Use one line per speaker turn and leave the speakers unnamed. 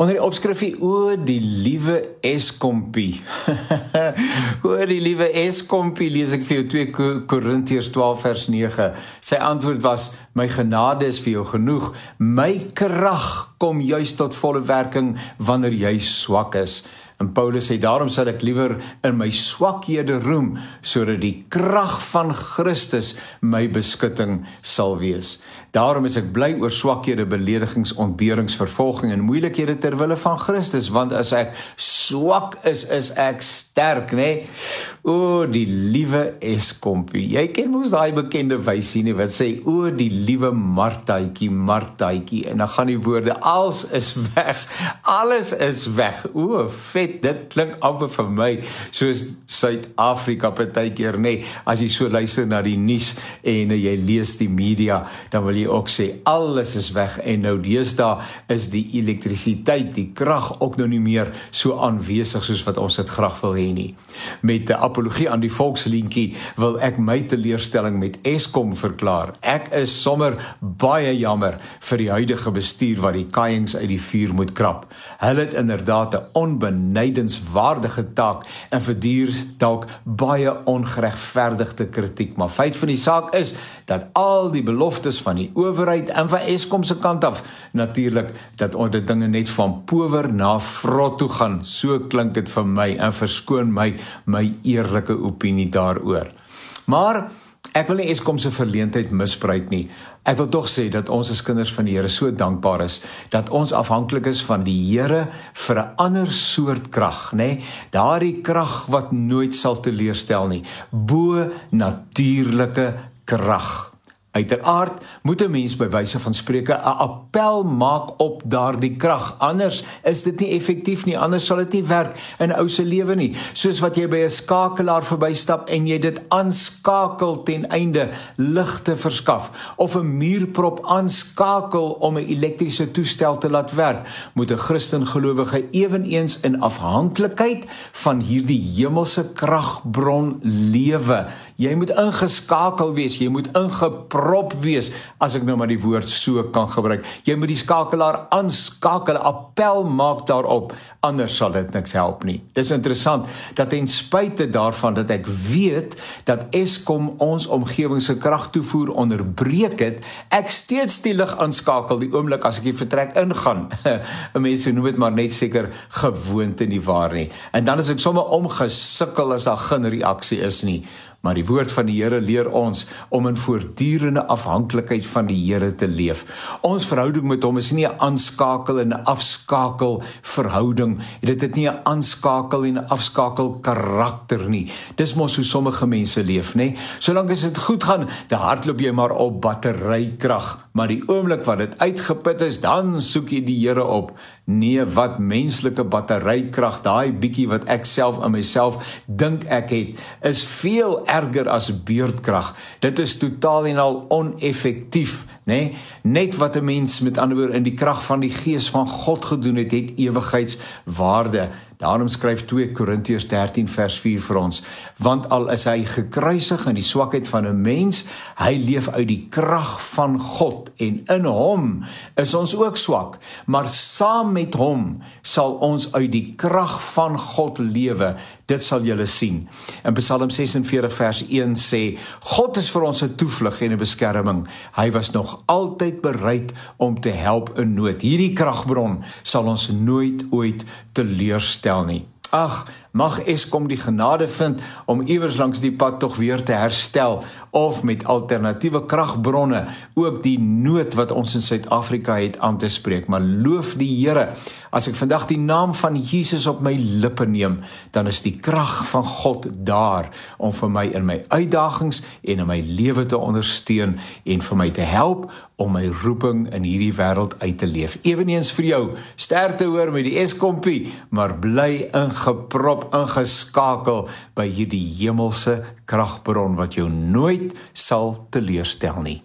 Onder die opskrifie o die liewe Eskompie. o die liewe Eskompie lees ek vir jou 2 Korintiërs 12 vers 9. Sy antwoord was: My genade is vir jou genoeg. My krag kom juis tot volle werking wanneer jy swak is. En Paulus sê daarom sal ek liewer in my swakhede roem sodat die krag van Christus my beskutting sal wees. Daarom is ek bly oor swakhede, beledigings, ontberings, vervolging en moeilikhede ter wille van Christus, want as ek swak is, is ek sterk, nê? Nee? O, die liewe Eskompie. Jy ken mos daai bekende wysie nie wat sê o, die liewe Martaitjie, Martaitjie en dan gaan die woorde als is weg. Alles is weg. O, vet dit klink amper vir my soos Suid-Afrika partykeer nê nee, as jy so luister na die nuus en jy lees die media dan wil jy ook sê alles is weg en nou deesdae is die elektrisiteit die krag ook nou nie meer so aanwesig soos wat ons dit graag wil hê nie met 'n apologie aan die volkslientjie wil ek my teleurstelling met Eskom verklaar ek is sommer baie jammer vir die huidige bestuur wat die kaiings uit die vuur moet krap hulle het inderdaad 'n onbenullige benydenswaardige taak en verduur dalk baie ongeregverdigde kritiek. Maar feit van die saak is dat al die beloftes van die owerheid en van Eskom se kant af natuurlik dat onder dinge net van power na vrot toe gaan. So klink dit vir my en verskoon my my eerlike opinie daaroor. Maar Ek wil nie Eskom se verleentheid misbruik nie. Ek wil tog sê dat ons as kinders van die Here so dankbaar is dat ons afhanklik is van die Here vir 'n ander soort krag, nê? Nee? Daardie krag wat nooit sal teleurstel nie. Bo natuurlike krag. Uiteraard moet 'n mens by wyse van spreuke 'n appel maak op daardie krag. Anders is dit nie effektief nie. Anders sal dit nie werk in ou se lewe nie. Soos wat jy by 'n skakelaar verbystap en jy dit aanskakel ten einde lig te verskaf of 'n muurprop aanskakel om 'n elektriese toestel te laat werk, moet 'n Christen gelowige ewenigs in afhanklikheid van hierdie hemelse kragbron lewe. Jy moet ingeskakel wees, jy moet ingeprop wees as ek nou maar die woord so kan gebruik. Jy moet die skakelaar aanskakel, appel maak daarop, anders sal dit niks help nie. Dis interessant dat ten spyte daarvan dat ek weet dat Eskom ons omgewing se kragtoevoer onderbreek het, ek steeds die lig aanskakel die oomblik as ek die vertrek ingaan. Mense noem dit maar net seker gewoonte nie waar nie. En dan as ek sommer omgesukkel as daar geen reaksie is nie maar die woord van die Here leer ons om in voortdurende afhanklikheid van die Here te leef. Ons verhouding met hom is nie 'n aanskakel en 'n afskakel verhouding. Dit het nie 'n aanskakel en 'n afskakel karakter nie. Dis mos hoe sommige mense leef, nê? Solank as dit goed gaan, dan hardloop jy maar op batterykrag, maar die oomblik wat dit uitgeput is, dan soek jy die Here op. Nee, wat menslike batterykrag, daai bietjie wat ek self in myself dink ek het, is veel erger as beurtkrag. Dit is totaal en al oneffektief, nê? Nee? Net wat 'n mens met ander woorde in die krag van die Gees van God gedoen het, het ewigheidswaarde. Daarom skryf 2 Korintiërs 13 vers 4 vir ons: Want al is hy gekruisig in die swakheid van 'n mens, hy leef uit die krag van God en in hom is ons ook swak, maar saam met hom sal ons uit die krag van God lewe. Dit sal julle sien. In Psalm 46 vers 1 sê: God is vir ons 'n toevlug en 'n beskerming. Hy was nog altyd bereid om te help in nood. Hierdie kragbron sal ons nooit ooit teleurstel herstel nie. Ag, mag Eskom die genade vind om iewers langs die pad tog weer te herstel of met alternatiewe kragbronne ook die nood wat ons in Suid-Afrika het aan te spreek. Maar loof die Here. As ek vandag die naam van Jesus op my lippe neem, dan is die krag van God daar om vir my in my uitdagings en in my lewe te ondersteun en vir my te help om my roeping in hierdie wêreld uit te leef. Eweneens vir jou, sterkte hoor met die Eskompie, maar bly ingeprop, ingeskakel by hierdie hemelse kragbron wat jou nooit sal teleurstel nie.